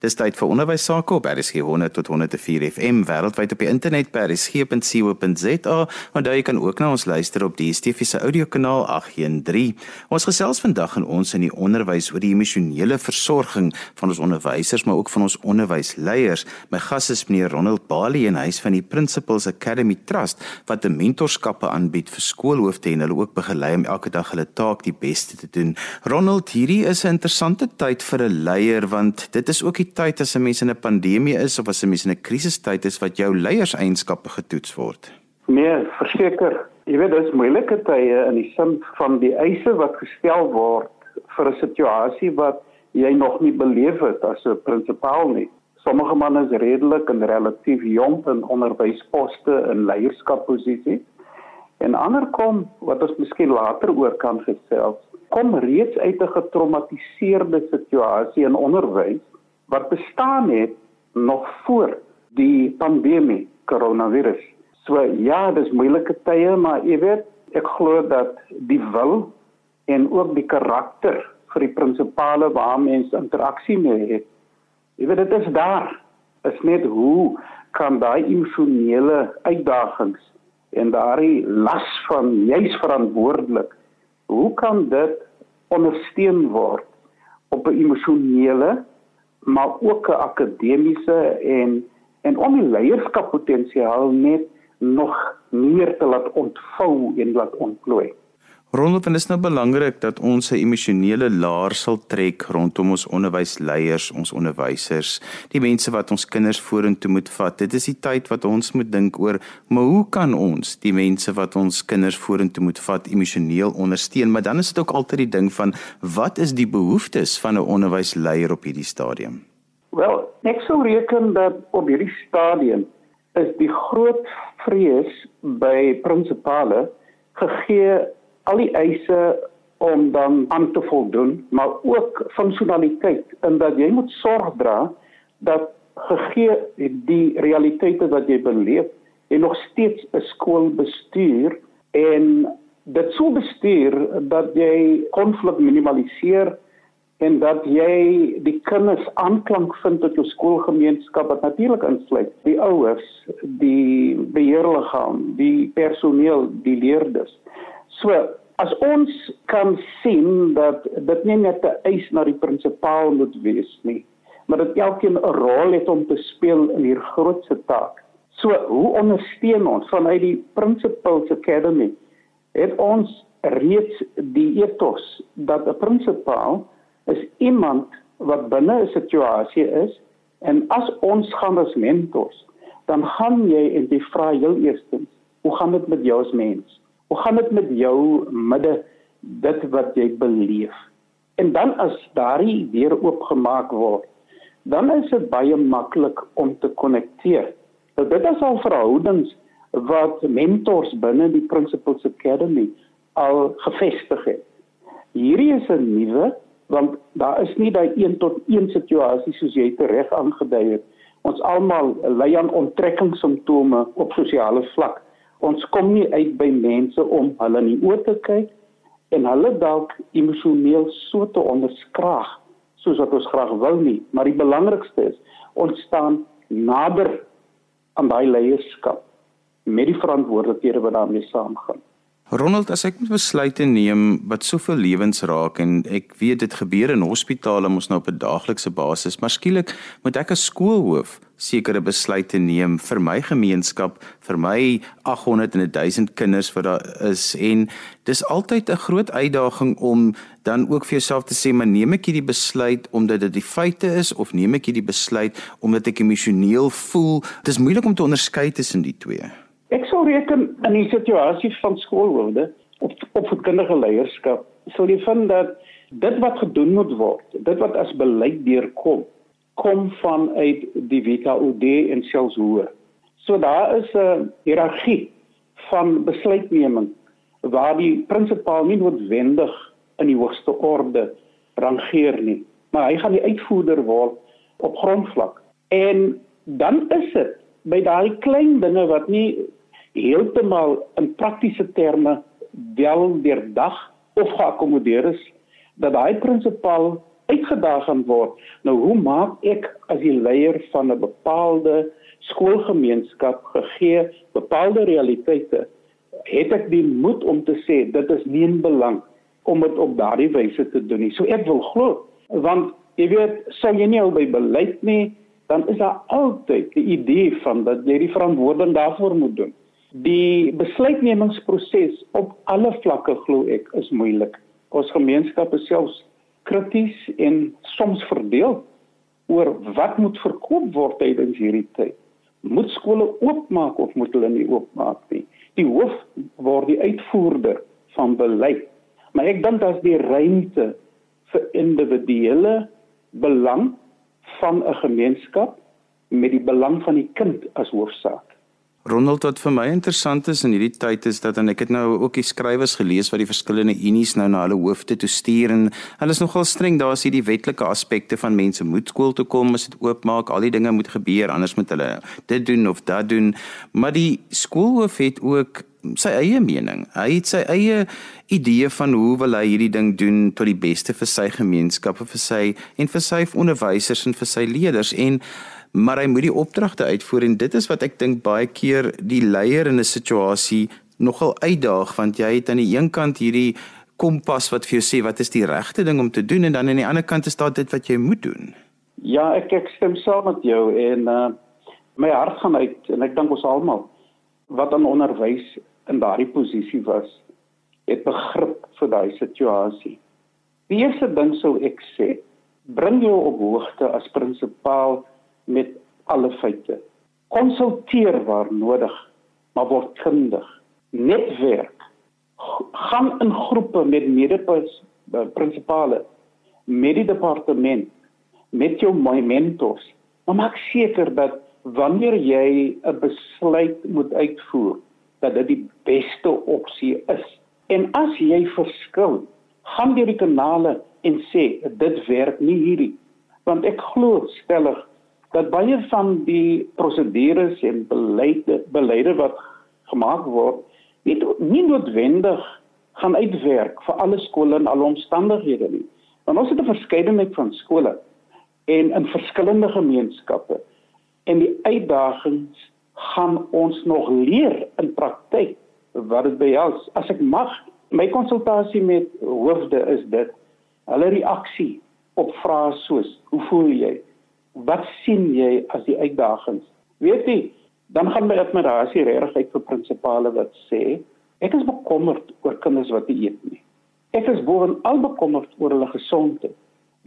Dis tyd vir onderwys sake op RSG 100 tot 104 FM wêreldwyd op die internet by rsg.co.za daar jy kan ook na ons luister op die DSTV se audiokanaal 813. Ons gesels vandag in ons in die onderwys oor die emosionele versorging van ons onderwysers maar ook van ons onderwysleiers. My gas is meneer Ronald Bali en hy is van die Principles Academy Trust wat 'n mentorskappe aanbied vir skoolhoofde en hulle ook begelei om elke dag hulle taak die beste te doen. Ronald, hierdie is 'n interessante tyd vir 'n leier want dit is ook tyd as 'n mens in 'n pandemie is of as 'n mens in 'n krisistyd is wat jou leierseienskappe getoets word? Nee, verseker. Jy weet dit is moeilike tye in die sin van die eise wat gestel word vir 'n situasie wat jy nog nie beleef het as 'n prinsipaal nie. Sommige manne is redelik en relatief jonk in onderwysposte en leierskapposisies. En ander kom wat ons miskien later oor kan gesels, kom reeds uit 'n getraumatiseerde situasie in onderwys wat bestaan het nog voor die pandemie koronavirus. So ja, dis moeilike tye, maar jy weet, ek glo dat die wil en ook die karakter vir die prinsipale waar mense interaksie mee het. Jy weet dit is daar. Is net hoe kan daai emosionele uitdagings en daai las van jy's verantwoordelik. Hoe kan dit ondersteun word op 'n emosionele maar ook 'n akademiese en en om die leierskappotensiaal net nog meer te laat ontvou en laat ontplooi. Rondom en dit is nou belangrik dat ons 'n emosionele laar sal trek rondom ons onderwysleiers, ons onderwysers, die mense wat ons kinders vorentoe moet vat. Dit is die tyd wat ons moet dink oor, maar hoe kan ons die mense wat ons kinders vorentoe moet vat emosioneel ondersteun? Maar dan is dit ook altyd die ding van wat is die behoeftes van 'n onderwysleier op hierdie stadium? Wel, ek sou reken dat op hierdie stadium is die groot vrees by prinsipale gegee al die eise om dan aan te voldoen, maar ook funksionaliteit en dat jy moet sorg dra dat gegee die realiteite wat jy beleef en nog steeds 'n skool bestuur en dit sou bestuur dat jy konflik minimaliseer en dat jy die kinders aanklank vind tot jou skoolgemeenskap wat natuurlik insluit die ouers, die beheerliggaam, die personeel, die leerders. So, as ons kan sien dat dit nie net 'n eis na die prinsipaal moet wees nie, maar dat elkeen 'n rol het om te speel in hier grootse taak. So, hoe ondersteun ons vanuit die Principles Academy? Het ons reeds die ethos dat 'n prinsipaal is iemand wat binne 'n situasie is en as ons gaan as mentors, dan gaan jy en jy vra heel eerstens, hoe gaan dit met jou as mens? Hoe gaan dit met jou midde dit wat jy beleef? En dan as daardie deur oopgemaak word, dan is dit baie maklik om te konnekteer. Nou dit is al verhoudings wat mentors binne die Principles Academy al gevestig het. Hierdie is 'n nuwe want daar is nie daai 1 tot 1 situasie soos jy tereg aangedui het. Ons almal ly aan onttrekkingssimptome op sosiale vlak ons kom nie uit by mense om hulle in die oë te kyk en hulle dalk emosioneel so te onderskraag soos wat ons graag wil nie. Maar die belangrikste is ons staan nader aan daai leierskap met die verantwoordelikhede wat daarmee saamgaan. Ronald, as ek moet besluite neem wat soveel lewens raak en ek weet dit gebeur in hospitale mos nou op 'n daaglikse basis, maar skielik moet ek as skoolhoof sekere besluite neem vir my gemeenskap, vir my 800 en 1000 kinders wat daar is en dis altyd 'n groot uitdaging om dan ook vir jouself te sê, maar neem ek hierdie besluit omdat dit die feite is of neem ek hierdie besluit omdat ek emosioneel voel? Dis moeilik om te onderskei tussen die twee. Ek sou reken in die situasie van skoolhoofde op op verkindige leierskap sou jy vind dat dit wat gedoen moet word, dit wat as beleid deurkom, kom vanuit die WKOD en selfs hoër. So daar is 'n hiërargie van besluitneming waar die prinsipaal nie noodwendig in die hoogste orde rangeer nie, maar hy gaan die uitvoerder word op grondvlak. En dan is dit by daai klein dinge wat nie heeltemal in praktiese terme wel deurdag of geakkommodeer is dat daai prinsipaal uitgedaag gaan word. Nou hoe maak ek as die leier van 'n bepaalde skoolgemeenskap gegee bepaalde realiteite het ek die moed om te sê dit is nie in belang om dit op daardie wyse te doen nie. So ek wil glo want jy weet sou jy nie al by beleid nie dan is daar altyd die idee van dat jy die verantwoording daarvoor moet doen. Die besluitnemingsproses op alle vlakke glo ek is moeilik. Ons gemeenskappe selfs krities en soms verdeel oor wat moet verkoop word tydens hierdie tyd. Moet skole oopmaak of moet hulle nie oopmaak nie? Die hoof word die uitvoerder van beleid. Maar ek dink as die ruimte vir individuele belang van 'n gemeenskap met die belang van die kind as hoofsaak. Ronald wat vir my interessant is in hierdie tyd is dat en ek het nou ook die skrywers gelees wat die verskillende unies nou na hulle hoofde toe stuur en hulle is nogal streng daar is hierdie wetlike aspekte van mense moet skool toe kom as dit oopmaak al die dinge moet gebeur anders moet hulle dit doen of dat doen. Maar die skoolhoof het ook sy eie mening. Hy het sy eie idee van hoe wil hy hierdie ding doen tot die beste vir sy gemeenskappe vir sy en vir sy onderwysers en vir sy leerders. En maar hy moet die opdragte uitvoer en dit is wat ek dink baie keer die leier in 'n situasie nogal uitdaag want jy het aan die een kant hierdie kompas wat vir jou sê wat is die regte ding om te doen en dan aan die ander kant is daar dit wat jy moet doen. Ja, ek ek stem saam met jou en uh my hart gaan uit en ek dink ons almal wat aan onderwys in daardie posisie was, het begrip vir daai situasie. Die eerste ding sou ek sê, bring jou op hoogte as prinsipaal met alle feite. Konsulteer waar nodig, maar word kundig. Netwerk. Gaan in groepe met mede-prinsipale, met die departement, met jou mentors. Maar maak seker dat wanneer jy 'n besluit moet uitvoer, dat dit die beste opsie is. En as jy verskil, gaan deur die kanale en sê dit werk nie hierdie want ek glo stellig dat baie van die prosedures en beleide beleide wat gemaak word nie nie noodwendig gaan uitwerk vir alle skole en alle omstandighede nie. Want ons het 'n verskeidenheid van skole en in verskillende gemeenskappe en die uitdagings gaan ons nog leer in praktyk wat dit behels. As ek mag, my konsultasie met hoofde is dit hulle reaksie op vrae soos: "Hoe voel jy?" Wat sien jy as die uitdagings? Weet jy, dan gaan my admirasie regtig uit vir prinsipale wat sê ek is bekommerd oor kinders wat nie eet nie. Ek is bovenal bekommerd oor hulle gesondheid.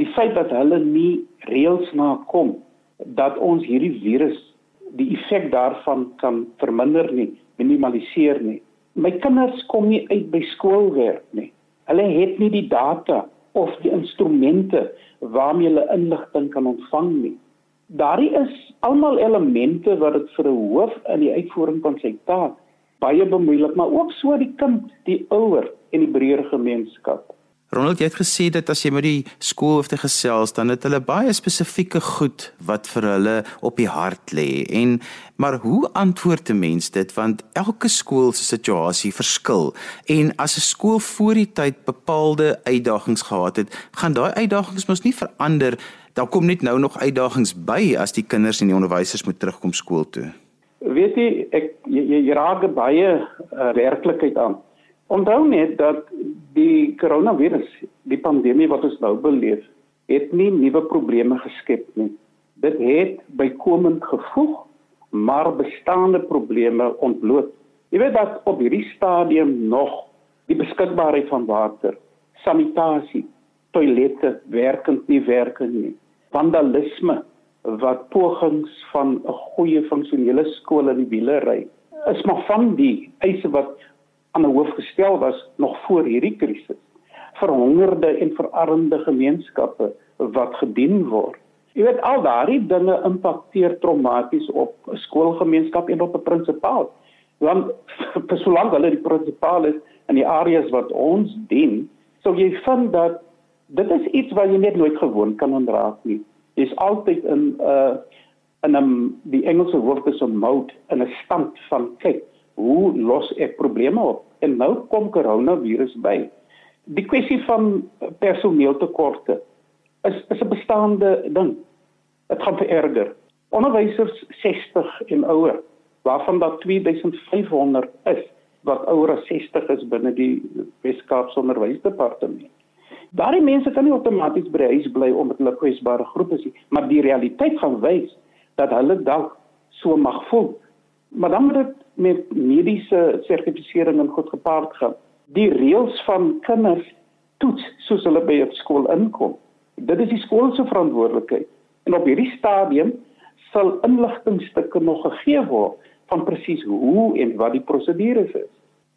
Die feit dat hulle nie reëls nakom dat ons hierdie virus die effek daarvan kan verminder nie, minimaliseer nie. My kinders kom nie uit by skoolwerk nie. Hulle het nie die data of die instrumente waarmee hulle inligting kan ontvang nie. Daardie is almal elemente wat dit vir 'n hoof in die uitvoering van sy taak baie bemoeilik, maar ook so die kind, die ouer en die breër gemeenskap. Ronald, jy het gesê dat as jy met die skoolhoofde gesels, dan het hulle baie spesifieke goed wat vir hulle op die hart lê. En maar hoe antwoord 'n mens dit want elke skool se situasie verskil. En as 'n skool voor die tyd bepaalde uitdagings gehad het, gaan daai uitdagings mos nie verander. Daar kom net nou nog uitdagings by as die kinders en die onderwysers moet terugkom skool toe. Weet jy, ek jy, jy raak baie uh, werklikheid aan. Onthou net dat die koronavirus, die pandemie wat ons nou beleef, het nie nuwe probleme geskep nie. Dit het bykomend gevoeg, maar bestaande probleme ontbloot. Jy weet dat op hierdie stadium nog die beskikbaarheid van water, sanitasie, toilette werkend nie werkend nie. Vandalisme wat pogings van 'n goeie funksionele skool in die wiele ry is maar van die eise wat aan 'n hoof gestel was nog voor hierdie krisis. Verhongerde en verarmde gemeenskappe wat gedien word. Jy weet al daardie dinge impakteer traumaties op 'n skoolgemeenskap en op 'n prinsipaal. Want vir solank hulle die prinsipaal is in die areas wat ons dien, sou jy vind dat dit is iets wat jy net nooit gewoon kan ontraak nie. Dis altyd in 'n uh, in 'n die Engelse woord is 'n mode in 'n stand van kyk hoe los ek probleme op? En nou kom koronavirus by. Die kwessie van personeeltekorte is is 'n bestaande ding. Dit gaan vererger. Onderwysers 60 en ouer, waarvan daar 2500 is wat ouer as 60 is binne die Wes-Kaapse Onderwysdepartement. Daardie mense kan nie outomaties by huis bly omdat hulle kwesbare groepe is nie, maar die realiteit gaan wys dat hulle dalk so mag voel. Maar dan moet dit met mediese sertifisering en goed gepaard gaan. Die reëls van kinders toets soos hulle by 'n skool inkom. Dit is die skool se verantwoordelikheid. En op hierdie stadium sal inligtingstukke nog gegee word van presies hoe en wat die prosedures is.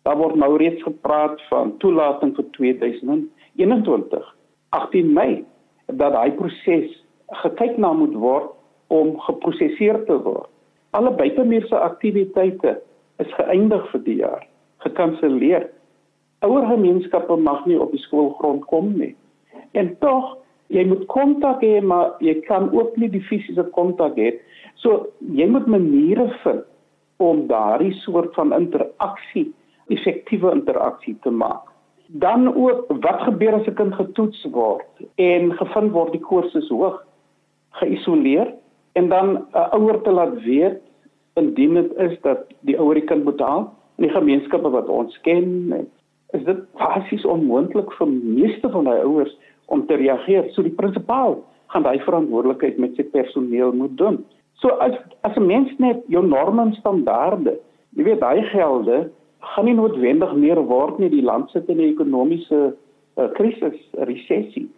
Daar word nou reeds gepraat van toelating vir 2021, 18 Mei, dat daai proses gekyk na moet word om geprosesseer te word. Alle buitemuurse aktiwiteite is geëindig vir die jaar, gekanselleer. Ouer gemeenskappe mag nie op die skoolgrond kom nie. En tog, jy moet kontak hê, maar jy kan ook nie die fisiese kontak hê. So jy moet maniere vind om daardie soort van interaksie, effektiewe interaksie te maak. Dan ook wat gebeur as 'n kind getoets word en gevind word die koers is hoog, geïsoleer en dan 'n uh, ouer te laat weet indien dit is dat die ouer die kind moet haal in die gemeenskappe wat ons ken is dit basies onmoontlik vir meeste van daai ouers om te reageer? So die prinsipaal gaan daai verantwoordelikheid met sy personeel moet doen. So as as 'n mens net jou norme en standaarde jy weet daai gelde gaan nie noodwendig meer word nie. Die land sit in 'n ekonomiese uh, krisis resessie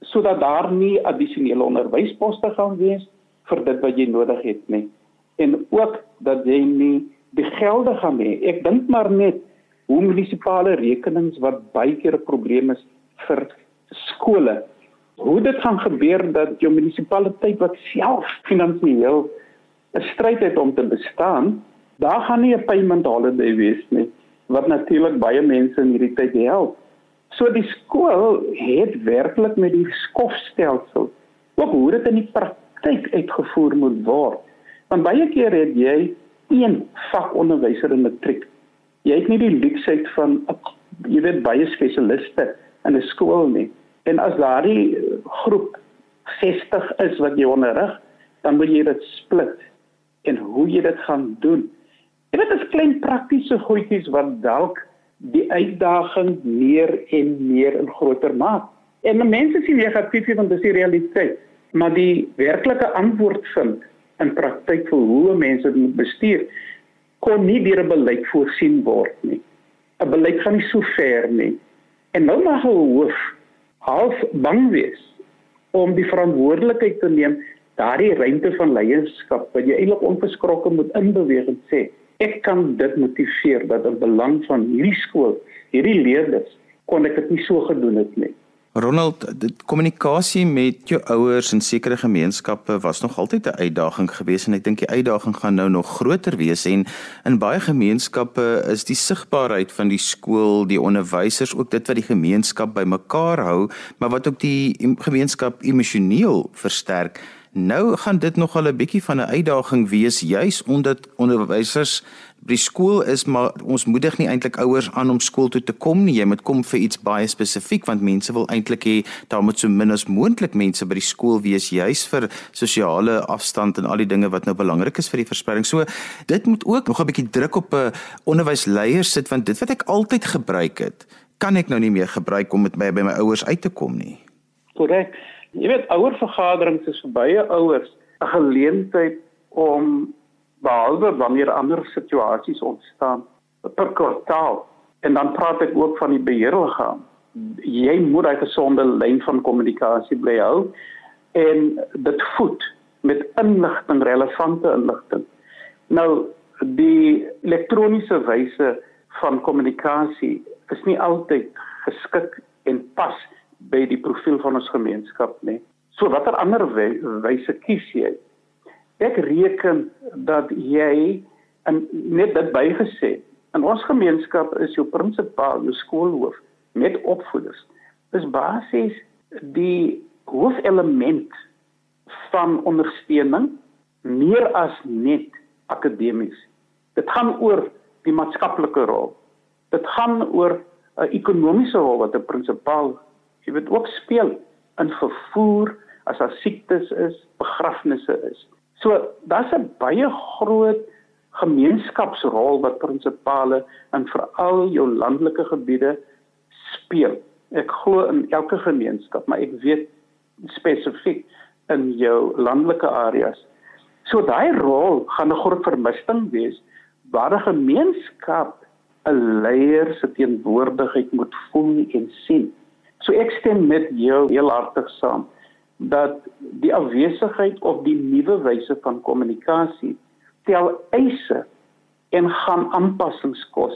sodat daar nie addisionele onderwysposte gaan wees vir dit wat jy nodig het nie en ook dat jy nie die gelde gaan hê. Ek dink maar net hoe munisipale rekenings wat baie keer 'n probleem is vir skole. Hoe dit gaan gebeur dat jou munisipaliteit wat self finansiëel 'n stryd het om te bestaan daar gaan nie 'n payment holiday wees nie wat natuurlik baie mense in hierdie tyd help. So die skool het werklik met die skofstelsel ook hoe dit in die praktyk praktyk uitgevoer moet word. Want baie keer het jy een vakonderwyser in matriek. Jy het nie die luksheid van jy weet baie spesialiste in 'n skool nie. En as daardie groep 60 is wat jy onderrig, dan moet jy dit split en hoe jy dit gaan doen. En dit is klein praktiese goedjies wat dalk die uitdaging meer en meer en groter maak. En mense sien negatief van dis die realiteit maar die werklike antwoord vind in praktyk vir hoe mense moet bestuur kon nie deur 'n beleid voorsien word nie. 'n Beleid gaan nie so ver nie. En nou mag 'n hoof half bang wees om die verantwoordelikheid te neem daardie ruimte van leierskap wat jy eintlik onverskrokke moet inbeweeg en sê ek kan dit motiveer dat in belang van hierdie skool, hierdie leerders kon ek dit nie so gedoen het nie. Ronald, die kommunikasie met jou ouers in sekere gemeenskappe was nog altyd 'n uitdaging geweest en ek dink die uitdaging gaan nou nog groter wees en in baie gemeenskappe is die sigbaarheid van die skool, die onderwysers ook dit wat die gemeenskap bymekaar hou, maar wat ook die gemeenskap emosioneel versterk. Nou gaan dit nog al 'n bietjie van 'n uitdaging wees juis omdat onderwysers by skool is maar ons moedig nie eintlik ouers aan om skool toe te kom nie. Jy moet kom vir iets baie spesifiek want mense wil eintlik hê daar moet so min as moontlik mense by die skool wees juis vir sosiale afstand en al die dinge wat nou belangrik is vir die verspreiding. So dit moet ook nog 'n bietjie druk op 'n onderwysleier sit want dit wat ek altyd gebruik het kan ek nou nie meer gebruik om met my by my ouers uit te kom nie. Korrek Jy weet ouer vergaderings is vir baie ouers 'n geleentheid om behalwe wanneer ander situasies ontstaan per kwartaal en dan praat ek ook van die beheerliggaam. Jy moet 'n gesonde lyn van kommunikasie bly hou en dit voed met inligting, relevante inligting. Nou die elektroniese wyse van kommunikasie is nie altyd geskik en pas by die profiel van ons gemeenskap nie. So watter ander wyse kies jy? Ek reken dat jy en net dit bygesê in ons gemeenskap is jou prinsipaal, jou skoolhoof met opvoeders. Dis basies die hoofelement van ondersteuning meer as net akademies. Dit gaan oor die maatskaplike rol. Dit gaan oor 'n ekonomiese rol wat 'n prinsipaal jy weet ook speel in vervoer, as daar siektes is, begrafnisse is. So daar's 'n baie groot gemeenskapsrol wat prinsipale in veral jou landelike gebiede speel. Ek glo in elke gemeenskap, maar ek weet spesifiek in jou landelike areas. So daai rol gaan 'n groot vermisting wees waar 'n gemeenskap 'n leier se teenwoordigheid moet voel en sien. So ek stem met jou heel hartig saam dat die afwesigheid of die nuwe wyse van kommunikasie tel eise en gaan aanpassings kos.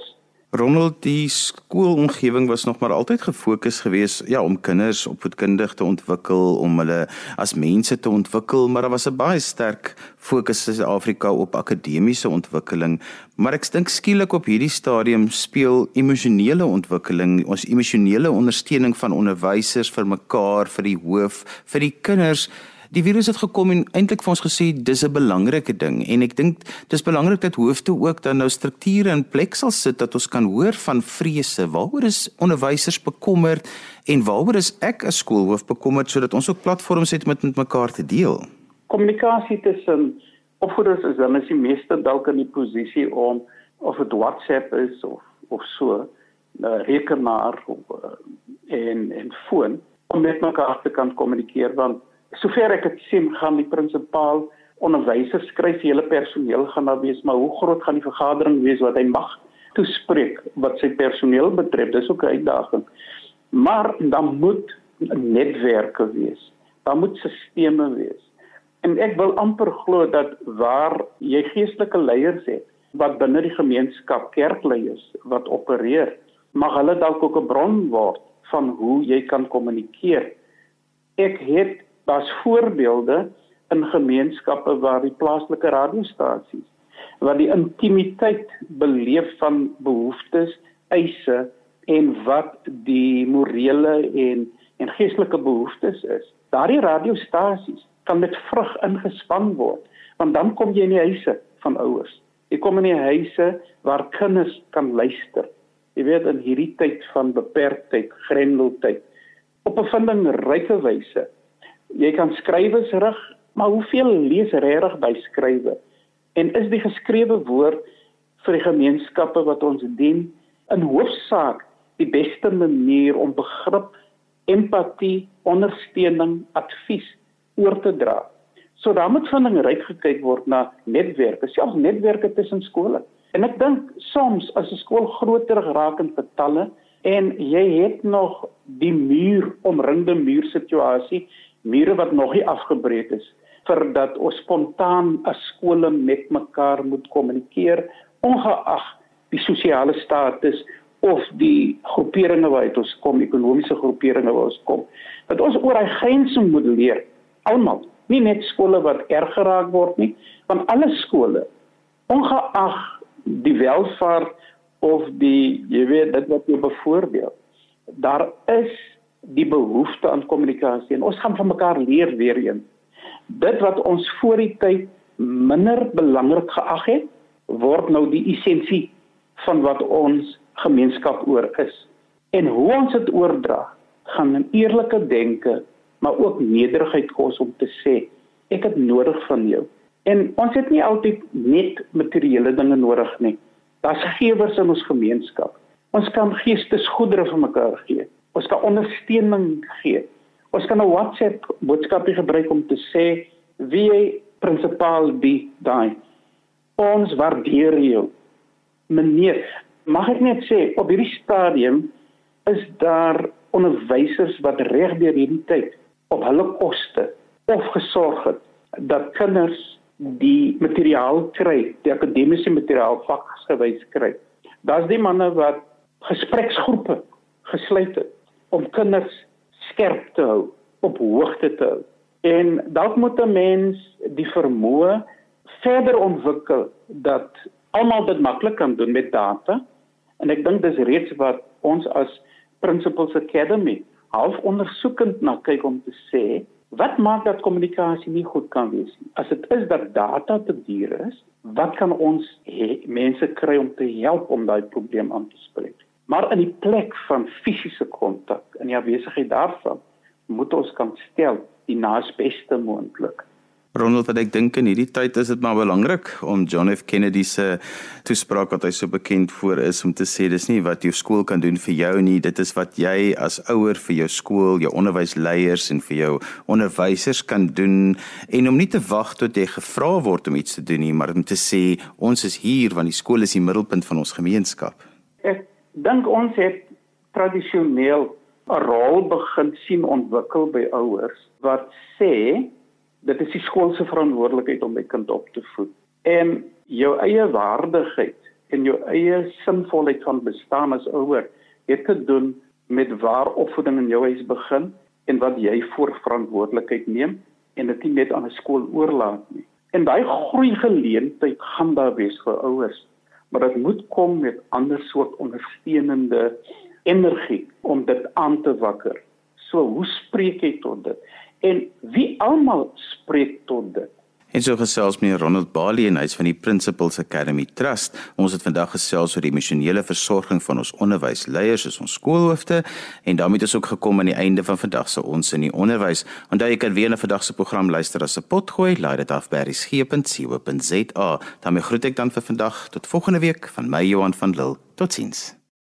Ronald die skoolomgewing was nog maar altyd gefokus geweest ja om kinders opvoedkundig te ontwikkel om hulle as mense te ontwikkel maar daar was 'n baie sterk fokus in Suid-Afrika op akademiese ontwikkeling. Maar ek dink skielik op hierdie stadium speel emosionele ontwikkeling ons emosionele ondersteuning van onderwysers vir mekaar vir die hoof vir die kinders die virus het gekom en eintlik vir ons gesê dis 'n belangrike ding en ek dink dis belangrik dat hoofde ook dan nou strukture in plek sal sit dat ons kan hoor van vrese waaroor is onderwysers bekommerd en waaroor is ek as skoolhoof bekommerd sodat ons ook platforms het met met mekaar te deel. Kommunikasie tussen opvoeders is dan is die meeste dalk in die posisie om of dit WhatsApp is of of so 'n rekenaar of, en en foon om met mekaar te kan kommunikeer want sover ek dit sien gaan die prinsipaal onderwysers skryf hele personeel gaan daar wees maar hoe groot gaan die vergadering wees wat hy mag toespreek wat sy personeel betref? Dis ook 'n uitdaging. Maar dan moet netwerke wees daar moet sisteme wees. En ek wil amper glo dat waar jy geestelike leiers het wat binne die gemeenskap kerkleiers wat opereer mag hulle dalk ook 'n bron word van hoe jy kan kommunikeer. Ek het daar's voorbeelde in gemeenskappe waar die plaaslike radiostasies waar die intimiteit beleef van behoeftes, eise en wat die morele en en geestelike behoeftes is. Daardie radiostasies kan met vrug ingespan word want dan kom jy in die huise van ouers. Jy kom in die huise waar kinders kan luister. Jy weet in hierdie tyd van beperktheid, grendeltyd op 'n vindingryke wyse jy kan skrywers rig, maar hoeveel lees regtig by skrywe? En is die geskrewe woord vir die gemeenskappe wat ons dien in hoofsaak die beste manier om begrip, empatie, ondersteuning, advies oor te dra? So daar moet 'n ryk gekyk word na netwerke, selfs netwerke tussen skole. En ek dink soms as 'n skool groter raak in getalle en jy het nog die muur omringde muur situasie mure wat nog nie afgebreek is vir dat ons spontaan as skole met mekaar moet kommunikeer ongeag die sosiale status of die groeperinge waaruit ons kom ekonomiese groeperinge waar ons kom dat ons oor hy grense moet leer. Almal nie net skole wat erg geraak word nie want alle skole ongeag die welvaart of die jy weet dit wat jy bevoordeel daar is die behoefte aan kommunikasie en ons gaan van mekaar leer weer een. Dit wat ons voor die tyd minder belangrik geag het, word nou die essensie van wat ons gemeenskap oor is. En hoe ons dit oordra, gaan 'n eerlike denke, maar ook nederigheid kos om te sê ek het nodig van jou. En ons het nie altyd net materiële dinge nodig nie. Daar's gewers in ons gemeenskap. Ons kan geestesgoedere vir mekaar gee. Ons kan ondersteuning gee. Ons kan 'n WhatsApp boodskapie gebruik om te sê wie prinsipaal die daai. Ons waardeer jou. Meneer, mag ek net sê op hierdie stadium is daar onderwysers wat reg deur hierdie tyd op hulle koste of gesorg het dat kinders die materiaal kry, die akademiese materiaal vakgewys kry. Daar's die manne wat gespreksgroepe gesluit het om kinders skerp te hou, op hoogte te hou. En dalk moet 'n mens die vermoë verder ontwikkel dat almal dit maklik kan doen met data. En ek dink dis reeds wat ons as Principles Academy half ondersoekend na kyk om te sê wat maak dat kommunikasie nie goed kan wees nie. As dit is dat data te duur is, wat kan ons he, mense kry om te help om daai probleem aan te spreek? Maar in die plek van fisiese kontak, in die afwesigheid daarvan, moet ons kan stel die naasbeste moontlik. Ronald, wat ek dink in hierdie tyd is dit maar belangrik om John F Kennedy se toespraak wat hy so bekend voor is om te sê dis nie wat jou skool kan doen vir jou nie, dit is wat jy as ouer vir jou skool, jou onderwysleiers en vir jou onderwysers kan doen en om nie te wag tot jy gevra word om iets te doen nie, maar om te sê ons is hier want die skool is die middelpunt van ons gemeenskap. Ek dink ons het tradisioneel 'n rol begin sien ontwikkel by ouers wat sê dit is die skool se verantwoordelikheid om my kind op te voed. En jou eie waardigheid en jou eie sinvolheid van bestaan as ouer het te doen met waar opvoeding in jou huis begin en wat jy voor verantwoordelikheid neem en dit nie net aan 'n skool oorlaat nie. En daai groei geleentheid gaan daar wees vir ouers, maar dit moet kom met ander soort ondersteunende energie om dit aan te wakker. So, hoe spreek jy tot dit? en wie almal spreek tot dit. En so gesels meneer Ronald Bali en hy's van die Principles Academy Trust. Ons het vandag gesels oor die emosionele versorging van ons onderwysleiers, soos ons skoolhoofde en daarmee het ons ook gekom aan die einde van vandag se ons in die onderwys. Onthou jy kan weer na vandag se program luister as 'n potgooi, laai dit af by resgep.co.za. daarmee groet ek dan vir vandag tot volgende week van my Johan van Lille. Totsiens.